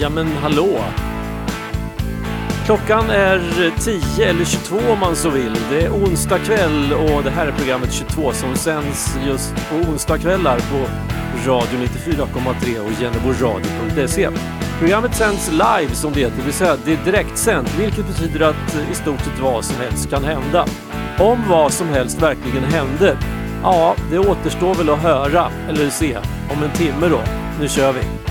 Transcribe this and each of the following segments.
Ja men hallå! Klockan är 10 eller 22 om man så vill. Det är onsdag kväll och det här är programmet 22 som sänds just på onsdagskvällar på Radio 94,3 och jenneboradio.se. Programmet sänds live som det heter, det vill säga det är direktsänt vilket betyder att eh, i stort sett vad som helst kan hända. Om vad som helst verkligen hände, ja det återstår väl att höra eller se om en timme då. Nu kör vi!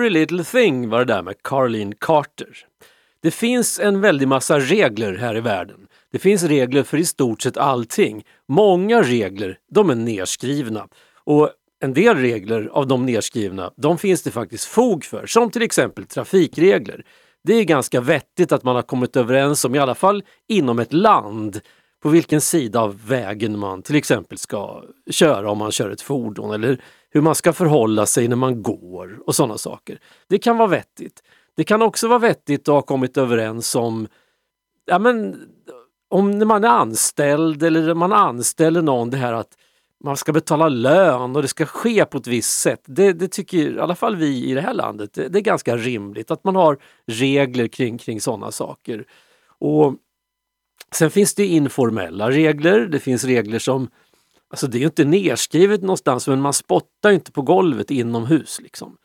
Every little thing var det där med Caroline Carter. Det finns en väldig massa regler här i världen. Det finns regler för i stort sett allting. Många regler, de är nedskrivna. Och en del regler av de nedskrivna, de finns det faktiskt fog för. Som till exempel trafikregler. Det är ganska vettigt att man har kommit överens om, i alla fall inom ett land, på vilken sida av vägen man till exempel ska köra om man kör ett fordon eller hur man ska förhålla sig när man går och sådana saker. Det kan vara vettigt. Det kan också vara vettigt att ha kommit överens om, ja men, om när man är anställd eller man anställer någon, det här att man ska betala lön och det ska ske på ett visst sätt. Det, det tycker i alla fall vi i det här landet, det, det är ganska rimligt att man har regler kring, kring sådana saker. Och Sen finns det informella regler. Det finns regler som Alltså det är ju inte nedskrivet någonstans men man spottar inte på golvet inomhus. Liksom.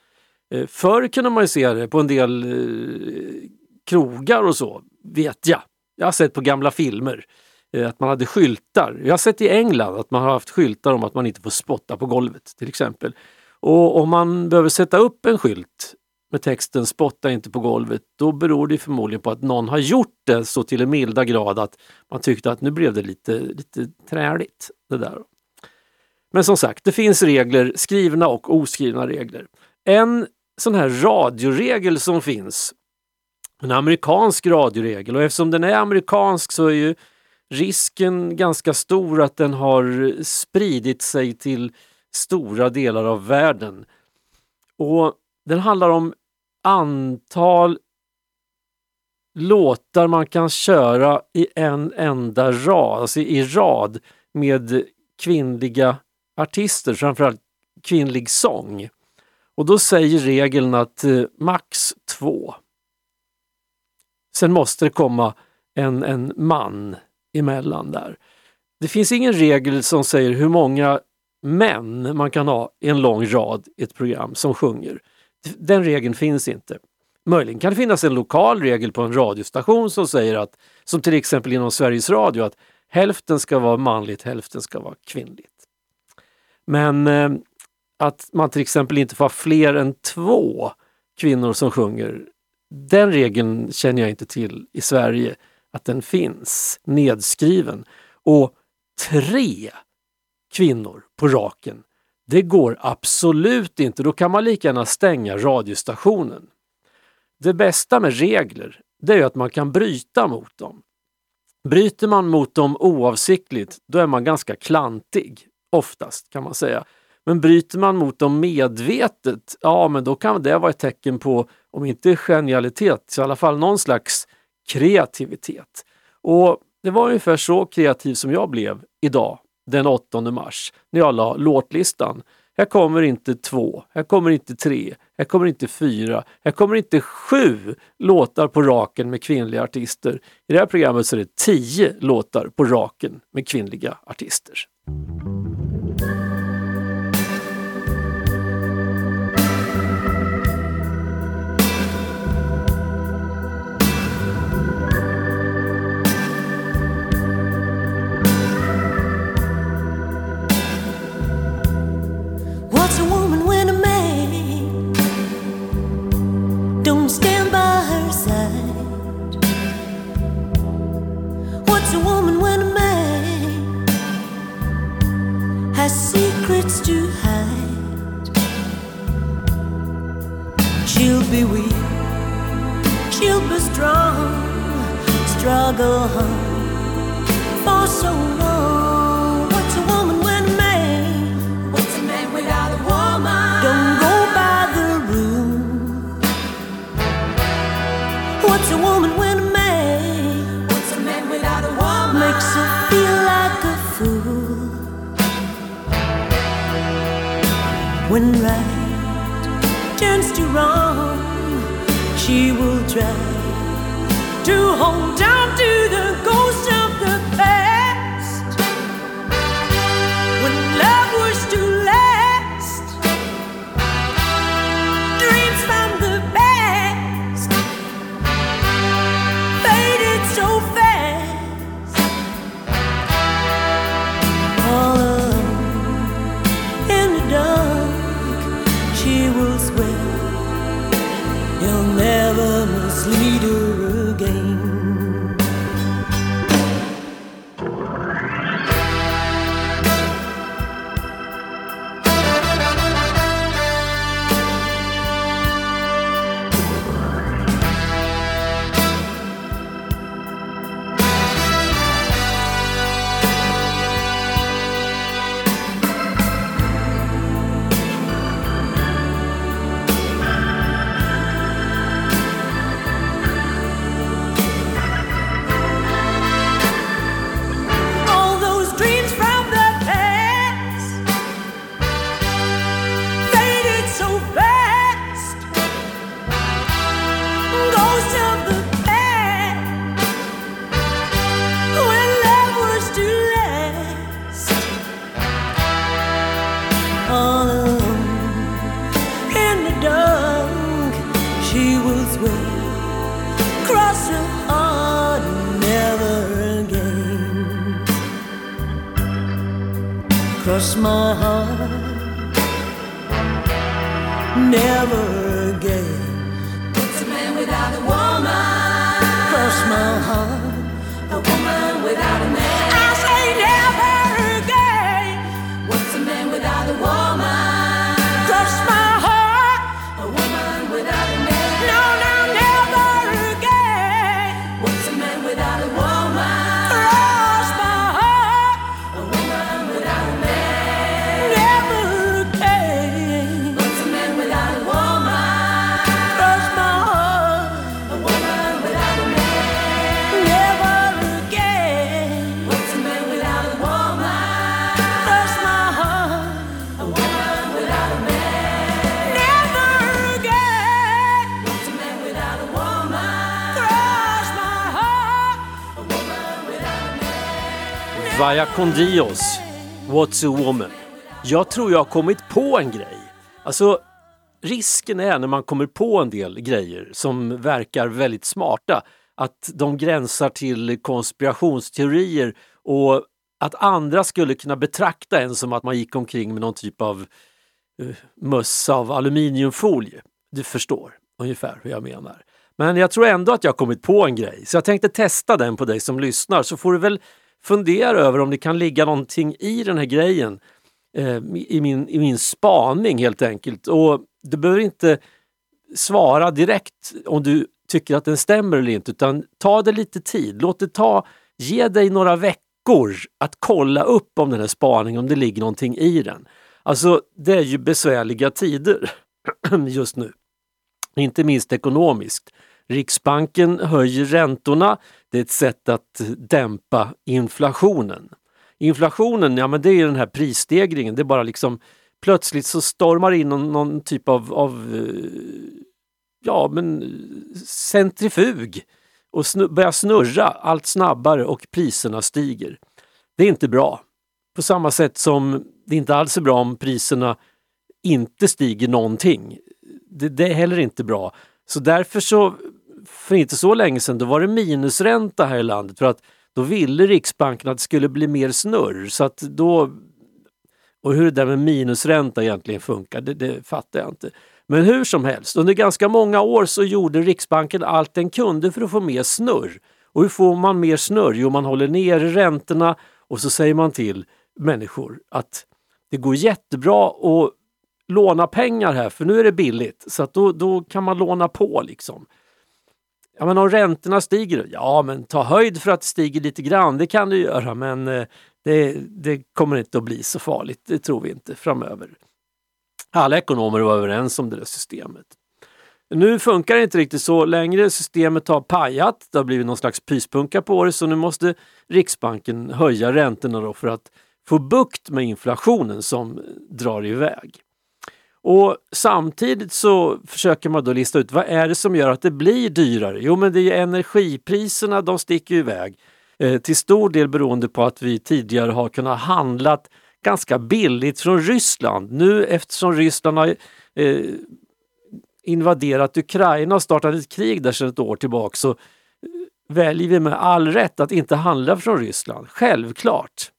Eh, förr kunde man ju se det på en del eh, krogar och så, vet jag. Jag har sett på gamla filmer eh, att man hade skyltar. Jag har sett i England att man har haft skyltar om att man inte får spotta på golvet till exempel. Och om man behöver sätta upp en skylt med texten spotta inte på golvet, då beror det förmodligen på att någon har gjort det så till en milda grad att man tyckte att nu blev det lite, lite träligt. Det där. Men som sagt, det finns regler, skrivna och oskrivna regler. En sån här radioregel som finns, en amerikansk radioregel och eftersom den är amerikansk så är ju risken ganska stor att den har spridit sig till stora delar av världen. Och Den handlar om antal låtar man kan köra i en enda rad, alltså i rad med kvinnliga artister, framförallt kvinnlig sång. Och då säger regeln att eh, max två. Sen måste det komma en, en man emellan där. Det finns ingen regel som säger hur många män man kan ha i en lång rad i ett program som sjunger. Den regeln finns inte. Möjligen kan det finnas en lokal regel på en radiostation som säger att, som till exempel inom Sveriges Radio, att hälften ska vara manligt, hälften ska vara kvinnligt. Men eh, att man till exempel inte får ha fler än två kvinnor som sjunger, den regeln känner jag inte till i Sverige, att den finns nedskriven. Och tre kvinnor på raken, det går absolut inte. Då kan man lika gärna stänga radiostationen. Det bästa med regler, det är att man kan bryta mot dem. Bryter man mot dem oavsiktligt, då är man ganska klantig. Oftast kan man säga. Men bryter man mot dem medvetet, ja men då kan det vara ett tecken på, om inte genialitet, så i alla fall någon slags kreativitet. Och det var ungefär så kreativ som jag blev idag, den 8 mars, när jag la låtlistan. Här kommer inte två, här kommer inte tre, här kommer inte fyra, här kommer inte sju låtar på raken med kvinnliga artister. I det här programmet så är det tio låtar på raken med kvinnliga artister. Secrets to hide? She'll be weak, she'll be strong, struggle for so long. When right turns to wrong, she will try to hold on to the ghost of Vaya con Dios, What's a woman? Jag tror jag har kommit på en grej. Alltså, risken är när man kommer på en del grejer som verkar väldigt smarta att de gränsar till konspirationsteorier och att andra skulle kunna betrakta en som att man gick omkring med någon typ av uh, mössa av aluminiumfolie. Du förstår ungefär hur jag menar. Men jag tror ändå att jag har kommit på en grej, så jag tänkte testa den på dig som lyssnar så får du väl fundera över om det kan ligga någonting i den här grejen eh, i, min, i min spaning helt enkelt. Och du behöver inte svara direkt om du tycker att den stämmer eller inte utan ta det lite tid. Låt det ta, ge dig några veckor att kolla upp om den här spaningen, om det ligger någonting i den. Alltså det är ju besvärliga tider just nu. Inte minst ekonomiskt. Riksbanken höjer räntorna. Det är ett sätt att dämpa inflationen. Inflationen, ja men det är den här prisstegringen. Det är bara liksom plötsligt så stormar in någon, någon typ av, av eh, ja men centrifug och snu, börjar snurra allt snabbare och priserna stiger. Det är inte bra. På samma sätt som det inte alls är bra om priserna inte stiger någonting. Det, det är heller inte bra. Så därför så, för inte så länge sedan, då var det minusränta här i landet för att då ville Riksbanken att det skulle bli mer snurr. Så att då, och hur det där med minusränta egentligen funkar, det, det fattar jag inte. Men hur som helst, under ganska många år så gjorde Riksbanken allt den kunde för att få mer snurr. Och hur får man mer snurr? Jo, man håller ner räntorna och så säger man till människor att det går jättebra att låna pengar här för nu är det billigt så att då, då kan man låna på liksom. Ja men om räntorna stiger, ja men ta höjd för att det stiger lite grann, det kan du göra men eh, det, det kommer inte att bli så farligt, det tror vi inte framöver. Alla ekonomer var överens om det där systemet. Nu funkar det inte riktigt så längre. Systemet har pajat. Det har blivit någon slags pyspunka på det så nu måste Riksbanken höja räntorna då för att få bukt med inflationen som drar iväg. Och Samtidigt så försöker man då lista ut vad är det som gör att det blir dyrare? Jo men det är energipriserna, de sticker iväg. Eh, till stor del beroende på att vi tidigare har kunnat handla ganska billigt från Ryssland. Nu eftersom Ryssland har eh, invaderat Ukraina och startat ett krig där sedan ett år tillbaka så eh, väljer vi med all rätt att inte handla från Ryssland. Självklart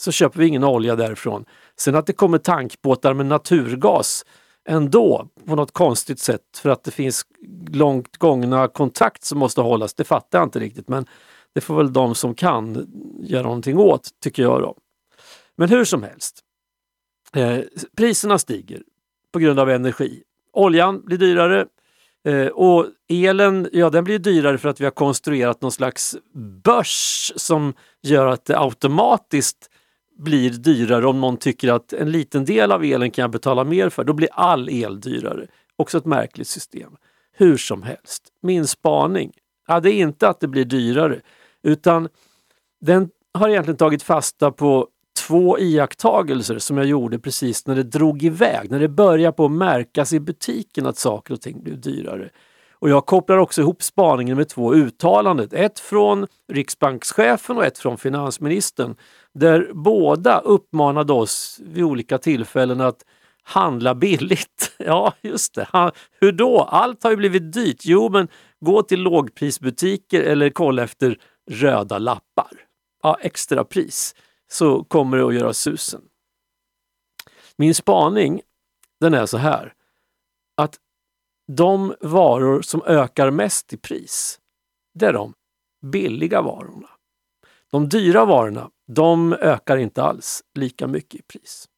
så köper vi ingen olja därifrån. Sen att det kommer tankbåtar med naturgas ändå på något konstigt sätt för att det finns långt gångna kontrakt som måste hållas, det fattar jag inte riktigt men det får väl de som kan göra någonting åt, tycker jag. då. Men hur som helst, eh, priserna stiger på grund av energi. Oljan blir dyrare eh, och elen, ja den blir dyrare för att vi har konstruerat någon slags börs som gör att det automatiskt blir dyrare om någon tycker att en liten del av elen kan jag betala mer för. Då blir all el dyrare. Också ett märkligt system. Hur som helst, min spaning, ja, det är inte att det blir dyrare utan den har egentligen tagit fasta på två iakttagelser som jag gjorde precis när det drog iväg, när det började på att märkas i butiken att saker och ting blev dyrare. Och jag kopplar också ihop spaningen med två uttalanden. Ett från riksbankschefen och ett från finansministern. Där båda uppmanade oss vid olika tillfällen att handla billigt. Ja, just det. Hur då? Allt har ju blivit dyrt. Jo, men gå till lågprisbutiker eller kolla efter röda lappar. Ja, extra pris så kommer det att göra susen. Min spaning den är så här att de varor som ökar mest i pris, det är de billiga varorna. De dyra varorna, de ökar inte alls lika mycket i pris.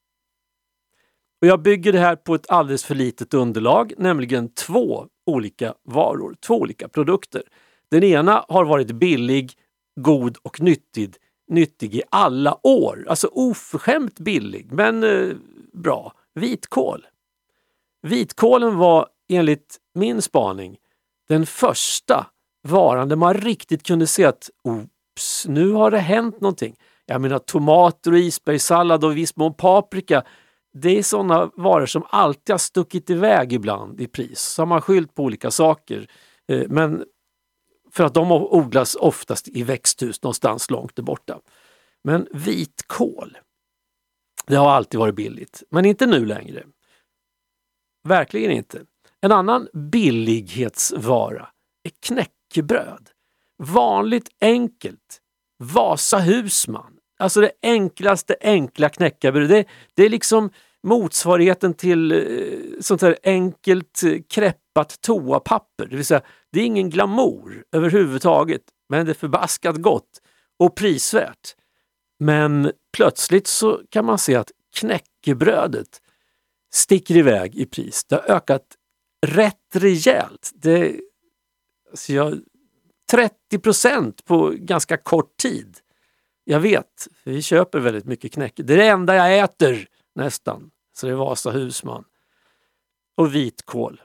Och jag bygger det här på ett alldeles för litet underlag, nämligen två olika varor, två olika produkter. Den ena har varit billig, god och nyttig, nyttig i alla år. Alltså oförskämt billig, men eh, bra. Vitkål. Vitkålen var enligt min spaning den första varan där man riktigt kunde se att oops, nu har det hänt någonting. Jag menar tomater och isbergssallad och i viss mån paprika. Det är sådana varor som alltid har stuckit iväg ibland i pris. Så har man skyllt på olika saker. Eh, men för att de odlas oftast i växthus någonstans långt där borta. Men vitkål, det har alltid varit billigt, men inte nu längre. Verkligen inte. En annan billighetsvara är knäckebröd. Vanligt enkelt. Vasa Husman. Alltså det enklaste enkla knäckebrödet. Det, det är liksom motsvarigheten till eh, sånt här enkelt eh, kräppat toapapper. Det vill säga, det är ingen glamour överhuvudtaget, men det är förbaskat gott och prisvärt. Men plötsligt så kan man se att knäckebrödet sticker iväg i pris. Det har ökat rätt rejält. Det, alltså jag, 30 procent på ganska kort tid. Jag vet, vi köper väldigt mycket knäcke. Det är det enda jag äter nästan. Så det är Vasa Husman. Och vitkål.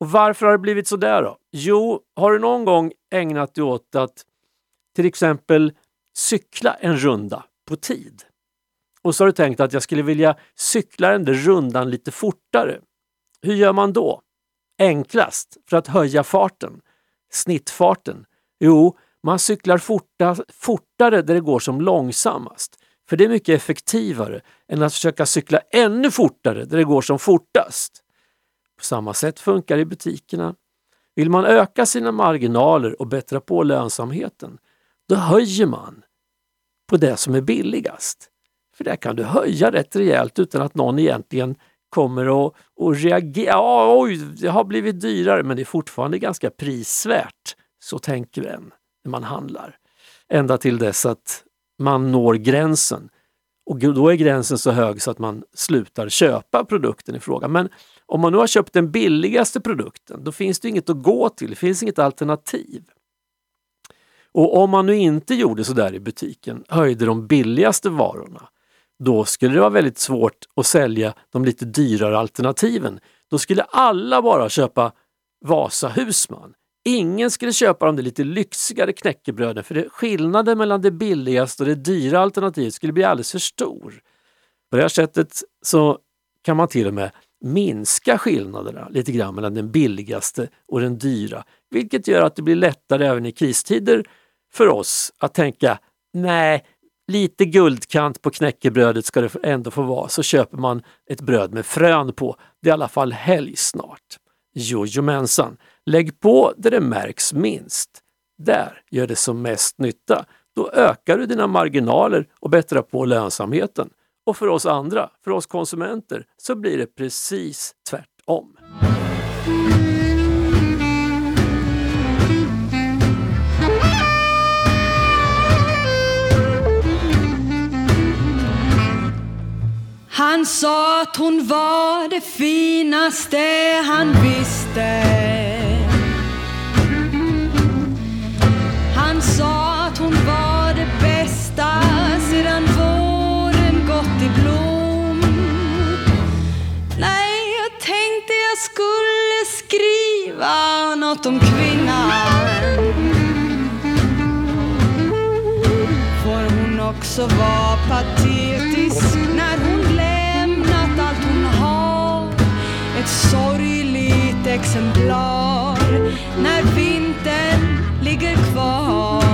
Och varför har det blivit så där då? Jo, har du någon gång ägnat dig åt att till exempel cykla en runda på tid? Och så har du tänkt att jag skulle vilja cykla den där rundan lite fortare. Hur gör man då? Enklast för att höja farten, snittfarten? Jo, man cyklar forta, fortare där det går som långsammast. För det är mycket effektivare än att försöka cykla ännu fortare där det går som fortast. På samma sätt funkar det i butikerna. Vill man öka sina marginaler och bättra på lönsamheten, då höjer man på det som är billigast. För där kan du höja rätt rejält utan att någon egentligen kommer att, att reagera. Ja, oj, det har blivit dyrare men det är fortfarande ganska prisvärt. Så tänker en när man handlar. Ända till dess att man når gränsen. Och då är gränsen så hög så att man slutar köpa produkten i fråga. Men om man nu har köpt den billigaste produkten, då finns det inget att gå till. Det finns inget alternativ. Och om man nu inte gjorde så där i butiken, höjde de billigaste varorna, då skulle det vara väldigt svårt att sälja de lite dyrare alternativen. Då skulle alla bara köpa Vasa Husman. Ingen skulle köpa de lite lyxigare knäckebröden för det, skillnaden mellan det billigaste och det dyra alternativet skulle bli alldeles för stor. På det här sättet så kan man till och med minska skillnaderna lite grann mellan den billigaste och den dyra. Vilket gör att det blir lättare även i kristider för oss att tänka nej, lite guldkant på knäckebrödet ska det ändå få vara. Så köper man ett bröd med frön på. Det är i alla fall helg snart. Jojomensan, lägg på där det märks minst. Där gör det som mest nytta. Då ökar du dina marginaler och bättrar på lönsamheten. Och för oss andra, för oss konsumenter, så blir det precis tvärtom. Han sa att hon var det finaste han visste. Han sa att hon var det bästa sedan våren gått i blom. Nej, jag tänkte jag skulle skriva något om kvinnan. Får hon också vara patetisk Ett sorgligt exemplar när vintern ligger kvar.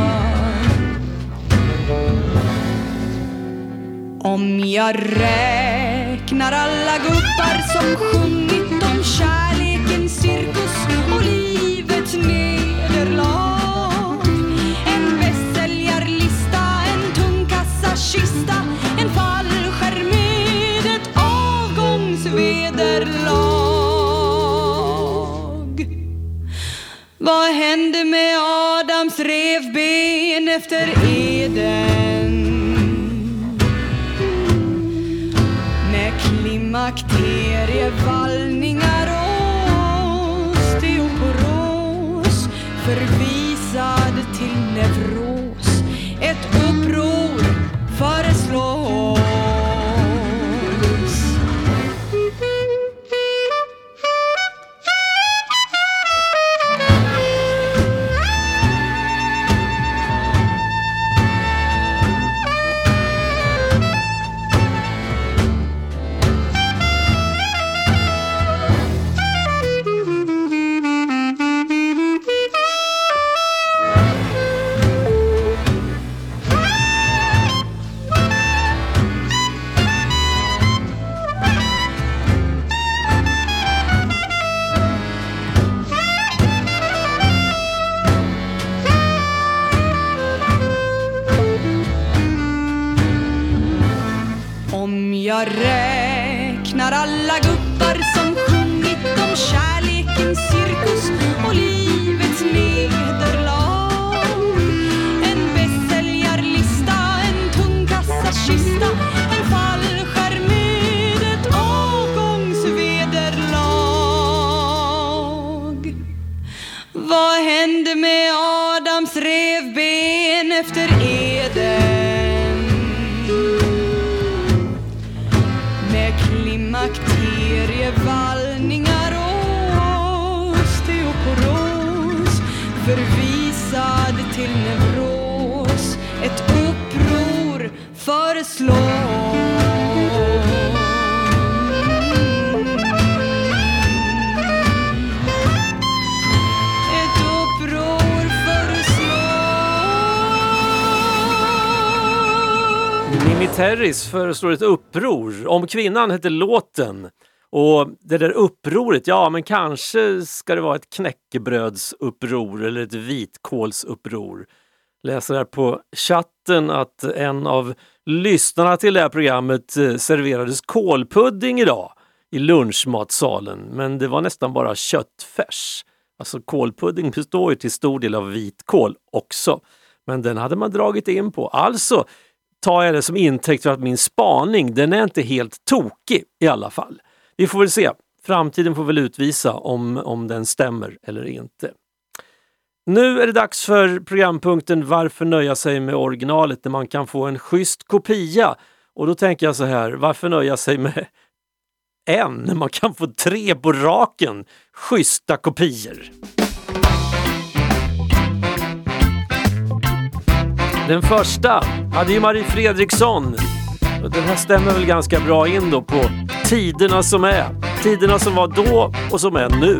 Om jag räknar alla gubbar som sjungit om kärlekens cirkus och livets nederlag En bästsäljarlista, en tung Vad hände med Adams revben efter Eden? Med klimakterievallningar och osteoporos förvisad till neuros. Föreslår Mimi Terris föreslår ett uppror. Om kvinnan heter låten. Och det där upproret, ja men kanske ska det vara ett knäckebrödsuppror eller ett vitkålsuppror. Läser här på chatten att en av lyssnarna till det här programmet eh, serverades kålpudding idag i lunchmatsalen, men det var nästan bara köttfärs. Alltså kålpudding består ju till stor del av vitkål också, men den hade man dragit in på. Alltså tar jag det som intäkt för att min spaning, den är inte helt tokig i alla fall. Vi får väl se. Framtiden får väl utvisa om, om den stämmer eller inte. Nu är det dags för programpunkten Varför nöja sig med originalet när man kan få en schysst kopia? Och då tänker jag så här, varför nöja sig med en när man kan få tre på raken schyssta kopior? Den första hade ju Marie Fredriksson. Och Den här stämmer väl ganska bra in då på tiderna som är. Tiderna som var då och som är nu.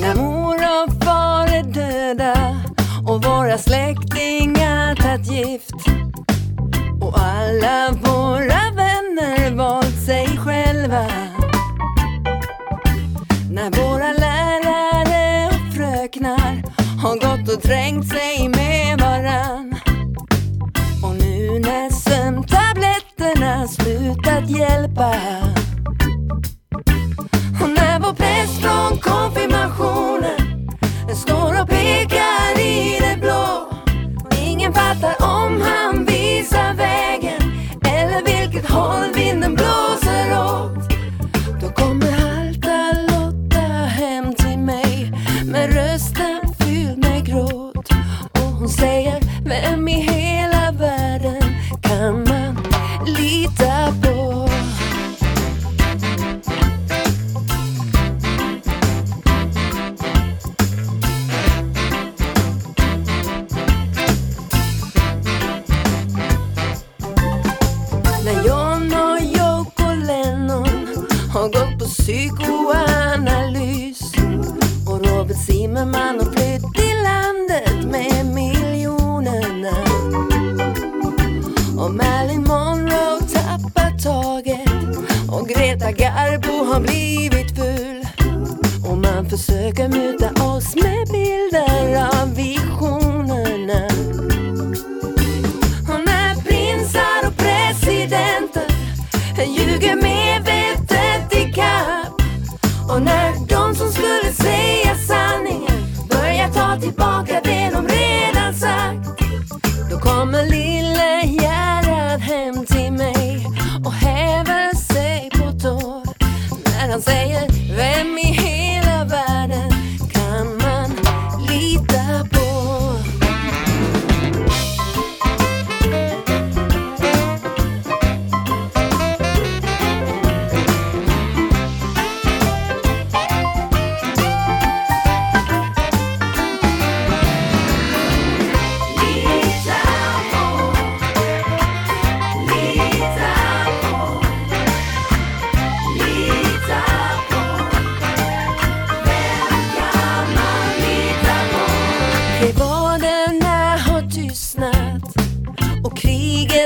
När mor och far är döda och våra släktingar tagit gift och alla våra vänner valt sig själva När våra lärare och fröknar har gått och trängt sig slutat hjälpa. Och när vår präst från konfirmationen står och pekar i det blå Ingen fattar om han visar vägen eller vilket håll vinden blåser åt Då kommer halta Lotta hem till mig med rösten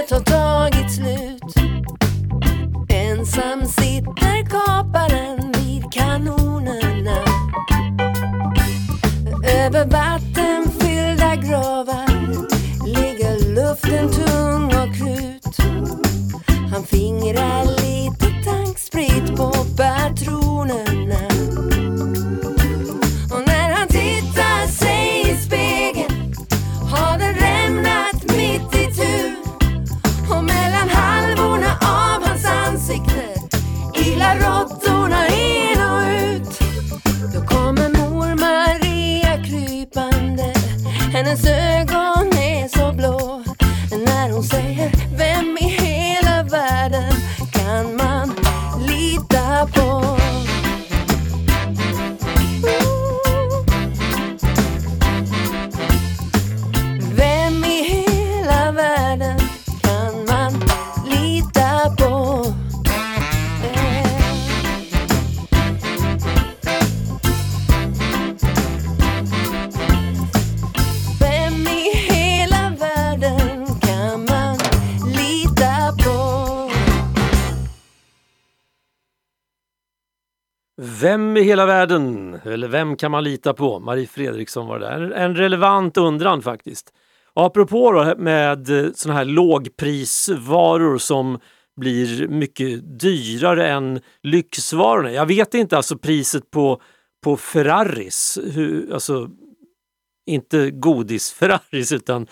kriget har tagit slut. Ensam sitter kaparen vid kanonerna. Över vattenfyllda gravar ligger luften tung och krut. Han fingrar eller vem kan man lita på? Marie Fredriksson var det där. En relevant undran faktiskt. Och apropå då med eh, sådana här lågprisvaror som blir mycket dyrare än lyxvarorna. Jag vet inte alltså priset på, på Ferraris, hur, alltså inte godis-Ferraris utan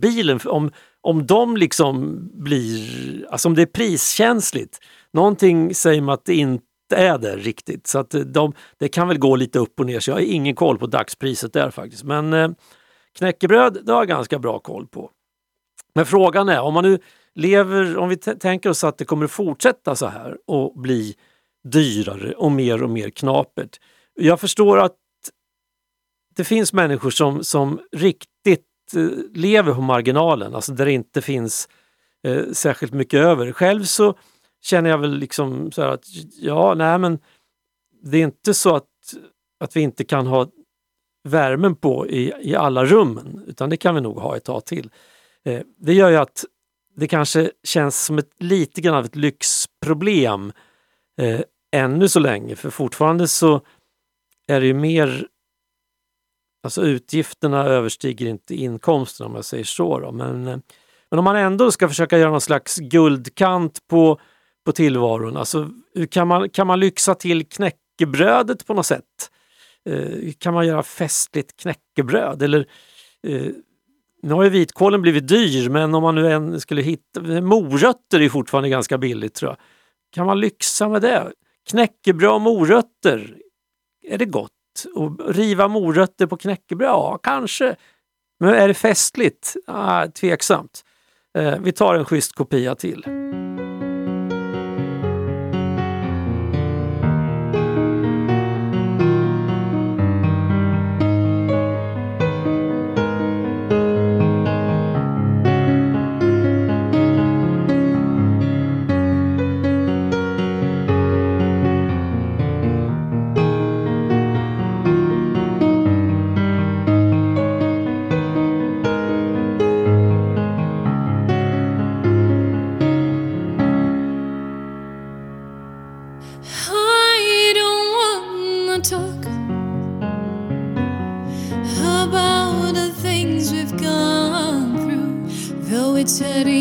bilen, om, om de liksom blir, alltså om det är priskänsligt. Någonting säger mig att det inte är det riktigt. Så att eh, de, det kan väl gå lite upp och ner så jag har ingen koll på dagspriset där faktiskt. Men eh, knäckebröd, det har jag ganska bra koll på. Men frågan är, om man nu lever, om vi tänker oss att det kommer att fortsätta så här och bli dyrare och mer och mer knapert. Jag förstår att det finns människor som, som riktigt eh, lever på marginalen, alltså där det inte finns eh, särskilt mycket över. Själv så känner jag väl liksom så här att ja, nej men det är inte så att, att vi inte kan ha värmen på i, i alla rummen, utan det kan vi nog ha ett tag till. Eh, det gör ju att det kanske känns som ett lite grann av ett lyxproblem eh, ännu så länge, för fortfarande så är det ju mer Alltså utgifterna överstiger inte inkomsterna om jag säger så. Då. Men, eh, men om man ändå ska försöka göra någon slags guldkant på, på tillvaron, alltså kan man, kan man lyxa till knäckebrödet på något sätt? Eh, kan man göra festligt knäckebröd? Eller, eh, nu har ju vitkålen blivit dyr, men om man nu än skulle hitta... Morötter är fortfarande ganska billigt tror jag. Kan man lyxa med det? Knäckebröd och morötter, är det gott? Och riva morötter på knäckebröd? Ja, kanske. Men är det festligt? Ah, tveksamt. Eh, vi tar en schysst kopia till. eternity.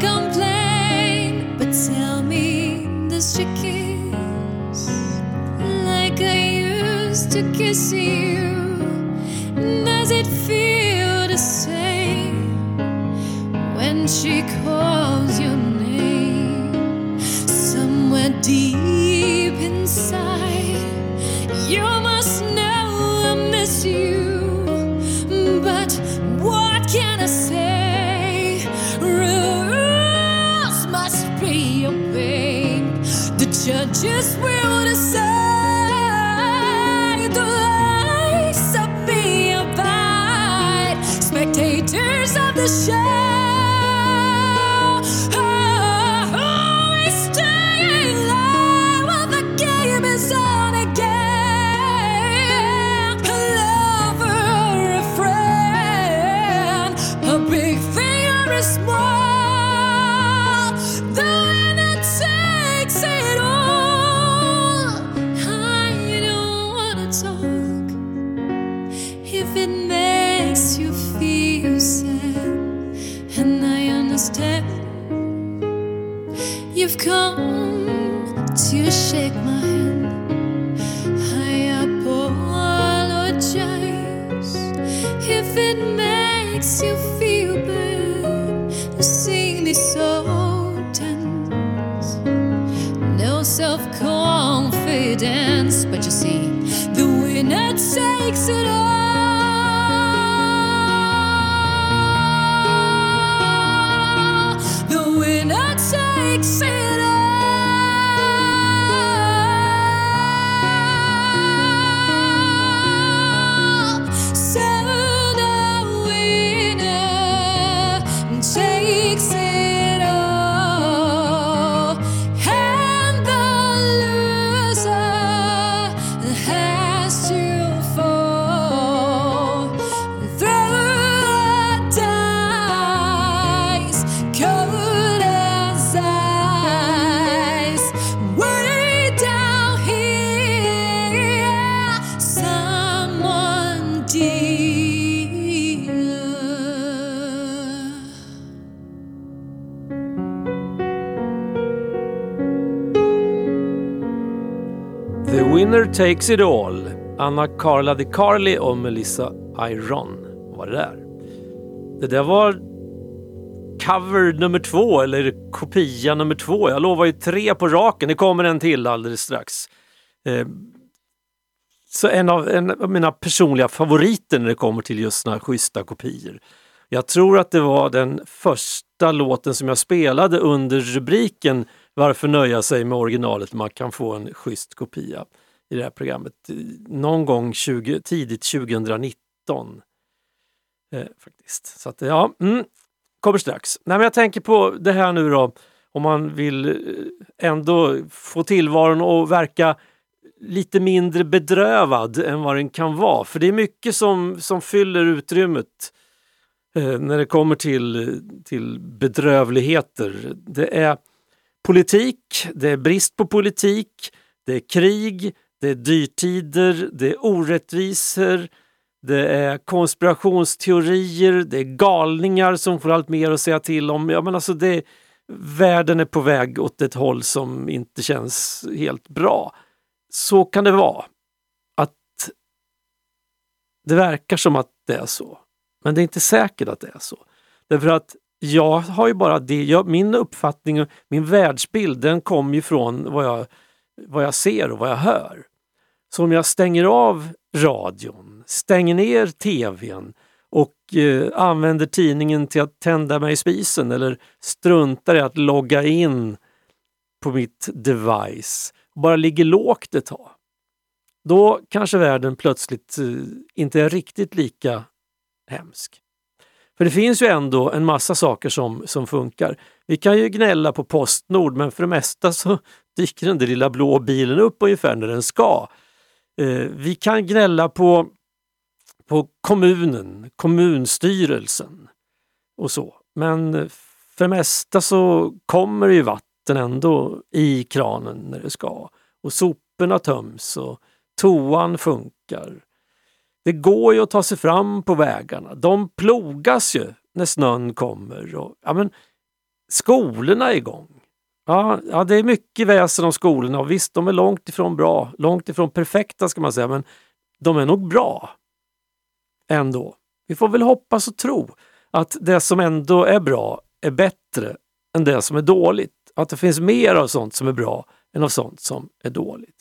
Complain? But tell me, does she kiss like I used to kiss you? Does it feel the same when she calls just shake my hand. I apologize if it makes you feel bad to see me so tense. No self confidence, but you see, the winner takes it all. Takes it all. Anna Carla de Carli och Melissa Iron var det där. Det där var cover nummer två, eller kopia nummer två. Jag lovar ju tre på raken. Det kommer en till alldeles strax. Eh, så en av, en av mina personliga favoriter när det kommer till just såna här schyssta kopior. Jag tror att det var den första låten som jag spelade under rubriken Varför nöja sig med originalet? Man kan få en schysst kopia i det här programmet. Någon gång 20, tidigt 2019. Eh, faktiskt. Så att, ja, mm, kommer strax. Nej, men jag tänker på det här nu då, om man vill eh, ändå få tillvaron att verka lite mindre bedrövad än vad den kan vara. För det är mycket som, som fyller utrymmet eh, när det kommer till, till bedrövligheter. Det är politik, det är brist på politik, det är krig, det är dyrtider, det är orättvisor, det är konspirationsteorier, det är galningar som får allt mer att säga till om. Ja, men alltså det, världen är på väg åt ett håll som inte känns helt bra. Så kan det vara. Att det verkar som att det är så. Men det är inte säkert att det är så. Därför att jag har ju bara det, jag, min uppfattning, min världsbild, den kommer ju från vad jag, vad jag ser och vad jag hör. Så om jag stänger av radion, stänger ner tvn och eh, använder tidningen till att tända mig i spisen eller struntar i att logga in på mitt device och bara ligger lågt ett tag, då kanske världen plötsligt eh, inte är riktigt lika hemsk. För det finns ju ändå en massa saker som, som funkar. Vi kan ju gnälla på Postnord men för det mesta så dyker den där lilla blå bilen upp ungefär när den ska. Eh, vi kan gnälla på, på kommunen, kommunstyrelsen och så. Men för det mesta så kommer det ju vatten ändå i kranen när det ska. Och soporna töms och toan funkar. Det går ju att ta sig fram på vägarna. De plogas ju när snön kommer. Och, ja, men, skolorna är igång. Ja, ja, det är mycket väsen om skolorna och visst, de är långt ifrån bra. Långt ifrån perfekta ska man säga, men de är nog bra. Ändå. Vi får väl hoppas och tro att det som ändå är bra är bättre än det som är dåligt. Att det finns mer av sånt som är bra än av sånt som är dåligt.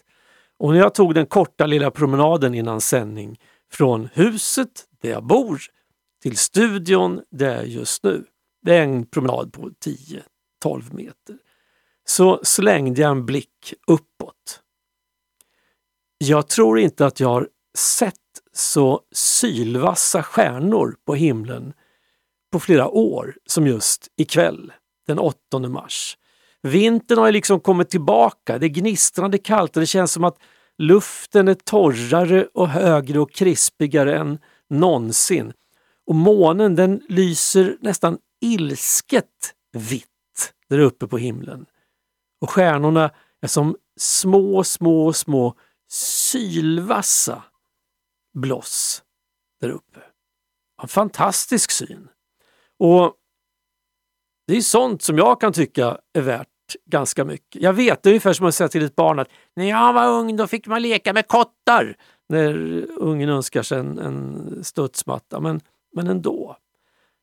Och när jag tog den korta lilla promenaden innan sändning från huset där jag bor till studion där jag är just nu, det är en promenad på 10-12 meter, så slängde jag en blick uppåt. Jag tror inte att jag har sett så sylvassa stjärnor på himlen på flera år som just ikväll, den 8 mars. Vintern har ju liksom kommit tillbaka, det är gnistrande kallt och det känns som att luften är torrare och högre och krispigare än någonsin. Och månen den lyser nästan ilsket vitt där uppe på himlen. Och stjärnorna är som små, små, små sylvassa bloss där uppe. En fantastisk syn. Och det är sånt som jag kan tycka är värt ganska mycket. Jag vet, det är ungefär som att säga till ett barn att när jag var ung då fick man leka med kottar. När ungen önskar sig en, en studsmatta. Men, men ändå.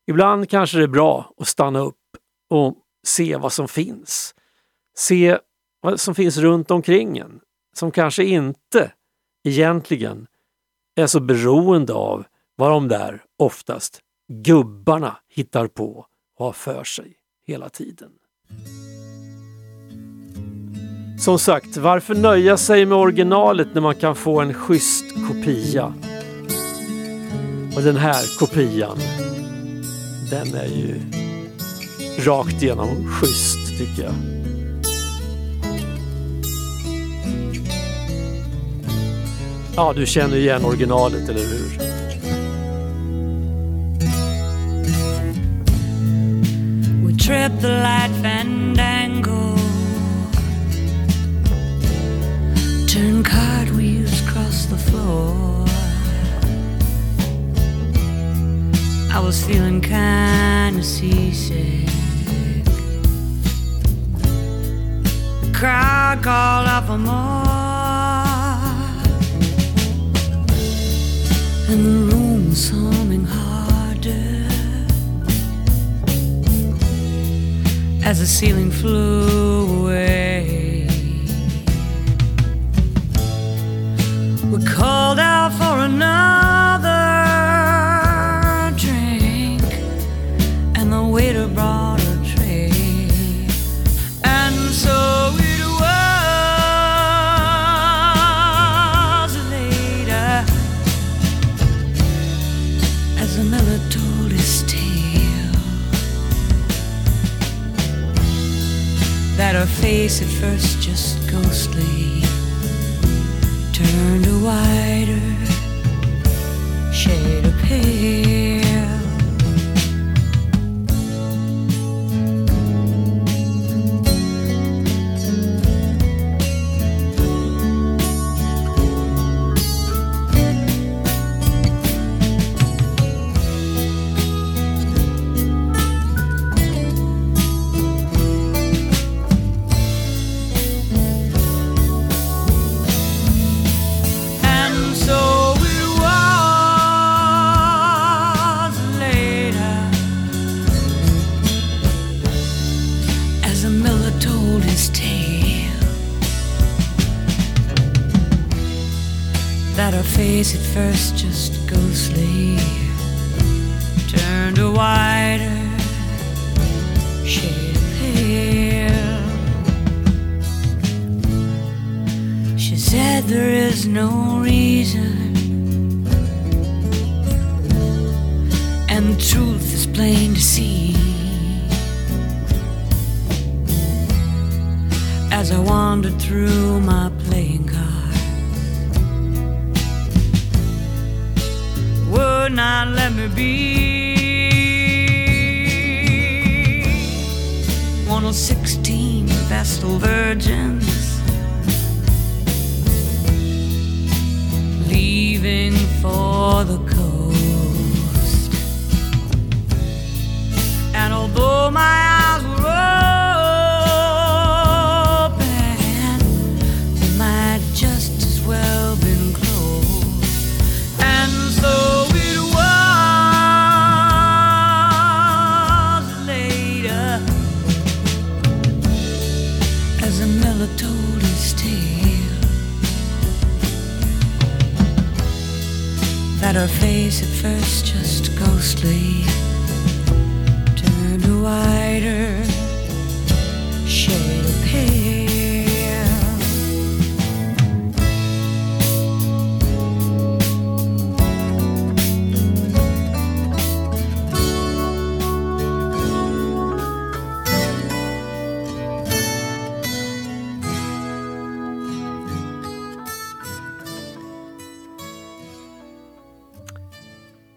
Ibland kanske det är bra att stanna upp och se vad som finns. Se vad som finns runt omkring en. Som kanske inte egentligen är så beroende av vad de där oftast gubbarna hittar på och har för sig hela tiden. Som sagt, varför nöja sig med originalet när man kan få en schysst kopia? Och den här kopian, den är ju rakt igenom schysst tycker jag. Ja, du känner igen originalet, eller hur? We trip the light fandango. Turn cartwheels across the floor. I was feeling kinda seasick. The crowd called out for more. Humming harder. as the ceiling flew away. We called out for another first just ghostly turned a wider shade pale. She said there is no reason, and the truth is plain to see. As I wandered through my not let me be. One of sixteen Vestal Virgins leaving for the coast. And although my just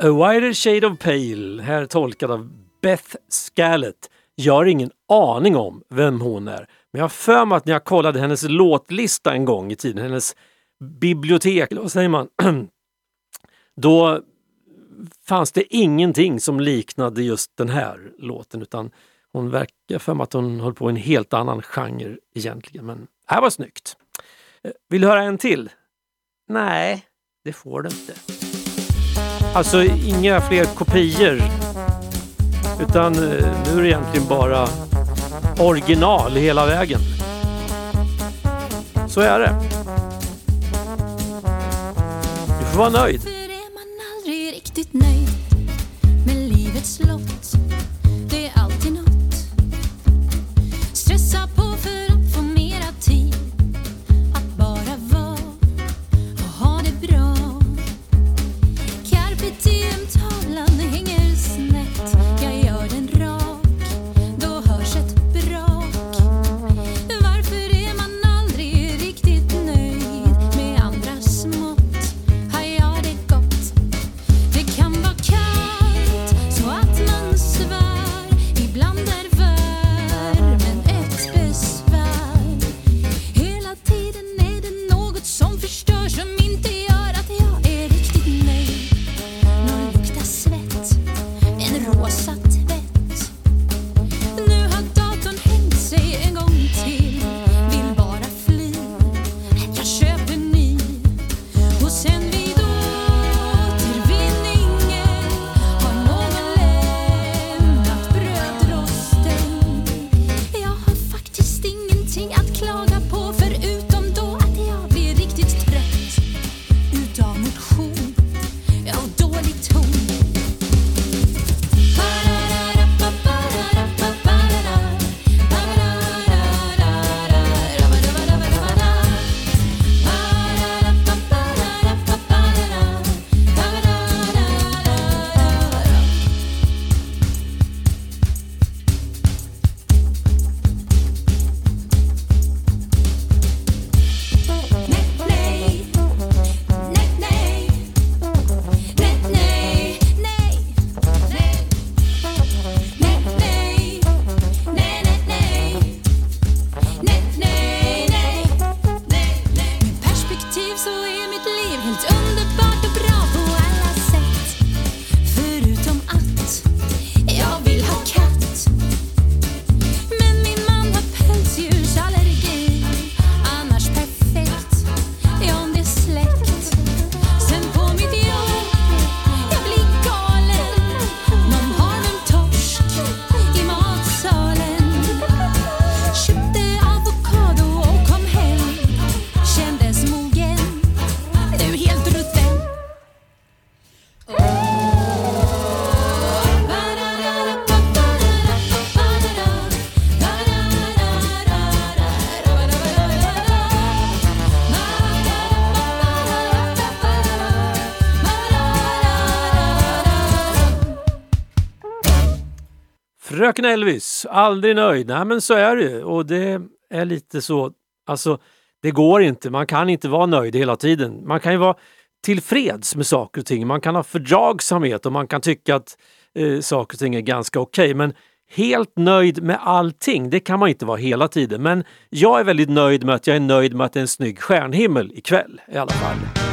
A wider shade of pale, här tolkad av Beth Scallet. Jag har ingen aning om vem hon är. Men jag har för mig att när jag kollade hennes låtlista en gång i tiden, hennes bibliotek, eller vad säger man? Då fanns det ingenting som liknade just den här låten utan hon verkar för mig att hon höll på i en helt annan genre egentligen. Men det här var snyggt. Eh, vill du höra en till? Nej, det får du inte. Alltså inga fler kopior. Utan eh, nu är det egentligen bara original hela vägen. Så är det. Du får vara nöjd. Fröken Elvis, aldrig nöjd. Nej men så är det ju. Och det är lite så, alltså det går inte. Man kan inte vara nöjd hela tiden. Man kan ju vara tillfreds med saker och ting. Man kan ha fördragsamhet och man kan tycka att eh, saker och ting är ganska okej. Men helt nöjd med allting, det kan man inte vara hela tiden. Men jag är väldigt nöjd med att jag är nöjd med att det är en snygg stjärnhimmel ikväll i alla fall.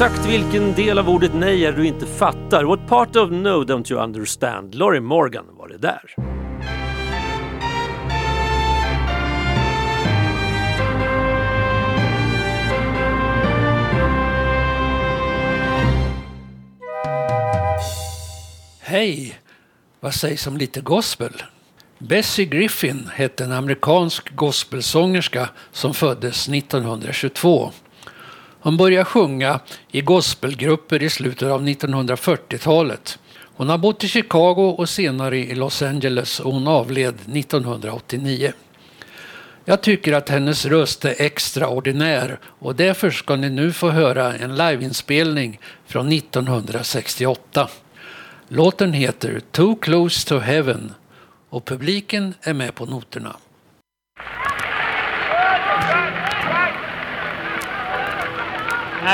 Exakt vilken del av ordet nej är du inte fattar? What part of no don't you understand? Laurie Morgan var det där. Hej! Vad sägs om lite gospel? Bessie Griffin hette en amerikansk gospelsångerska som föddes 1922. Hon började sjunga i gospelgrupper i slutet av 1940-talet. Hon har bott i Chicago och senare i Los Angeles och hon avled 1989. Jag tycker att hennes röst är extraordinär och därför ska ni nu få höra en liveinspelning från 1968. Låten heter Too Close to Heaven och publiken är med på noterna. To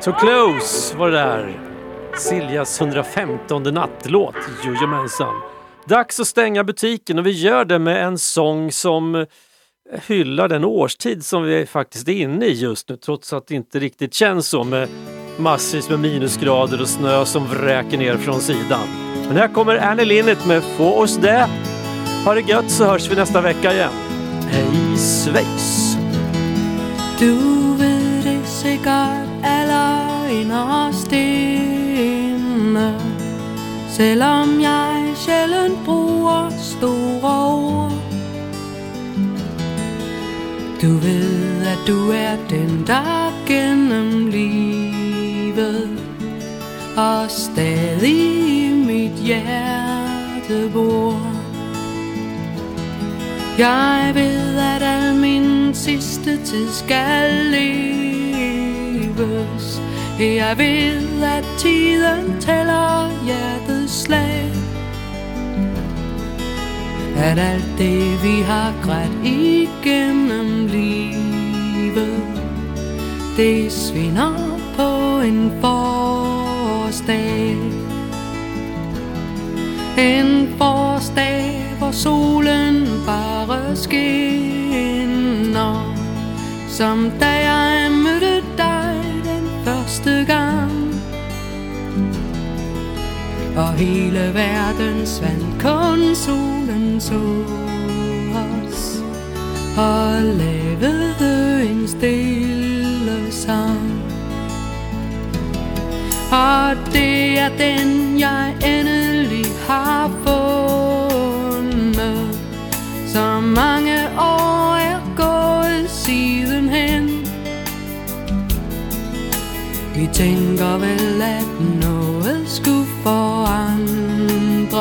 So close var det där. Siljas 115 nattlåt. Jojomensan. Dags att stänga butiken och vi gör det med en sång som eh, hyllar den årstid som vi faktiskt är inne i just nu trots att det inte riktigt känns så med massvis med minusgrader och snö som vräker ner från sidan. Men här kommer Annie Linnet med Få oss det. Ha det gött så hörs vi nästa vecka igen. Hej svejs! Aller inde Selvom jeg sjældent bruger store ord Du ved at du er den der gennem livet Og stadig i mit hjerte bor. Jeg ved, at al min sidste tid skal leves. Jeg ved, at tiden tæller hjertets slag. At alt det, vi har grædt igennem livet, det svinder på en forårsdag. En forårsdag, hvor solen bare skinner Som da jeg mødte stugan gang Og hele verden svandt, kun solen så os Og lavede en stille sang? Og det er den, jeg endelig har fått tænker vel, at noget skulle forandres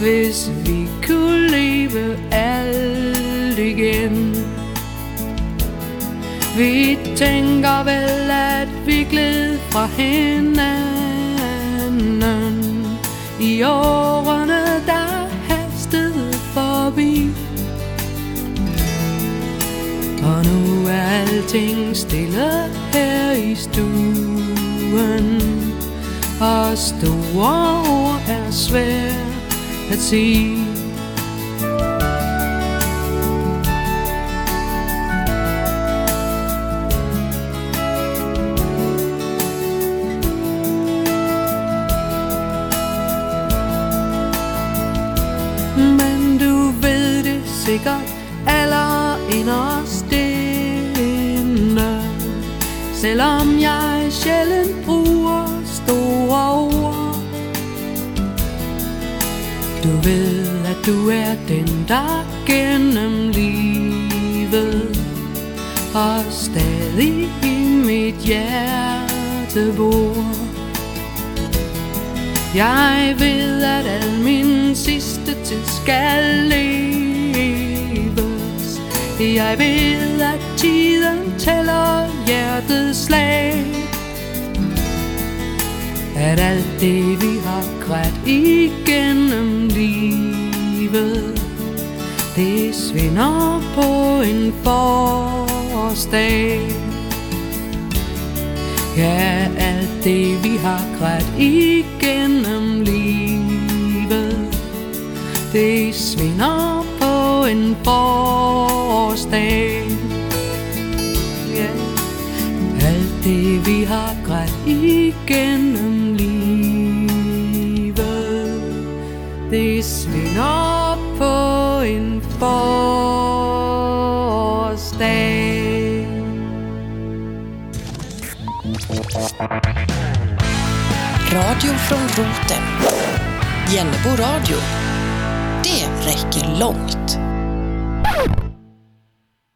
Hvis vi kunne leve alt igen. Vi tænker vel, at vi gled fra hinanden. I årene, der hastede forbi. Og nu er alting stille her i stuen Og store ord er svært at se. Men du ved det sikkert aller inderst oss Selvom jeg sjældent bruger store ord. Du ved at du er den der gennem livet Og stadig i mit hjerte bor. Jeg ved, at al min sidste tid skal leve Jeg ved, at tiden tæller hjertets slag. At alt det, vi har grædt igennem livet, det svinder på en forårsdag. Ja, alt det vi har grædt igennem livet Det svinder på en forårsdag Ja, alt det vi har grædt igennem livet Det svinder på en forårsdag Radio från roten. Jennebo radio. Det räcker långt.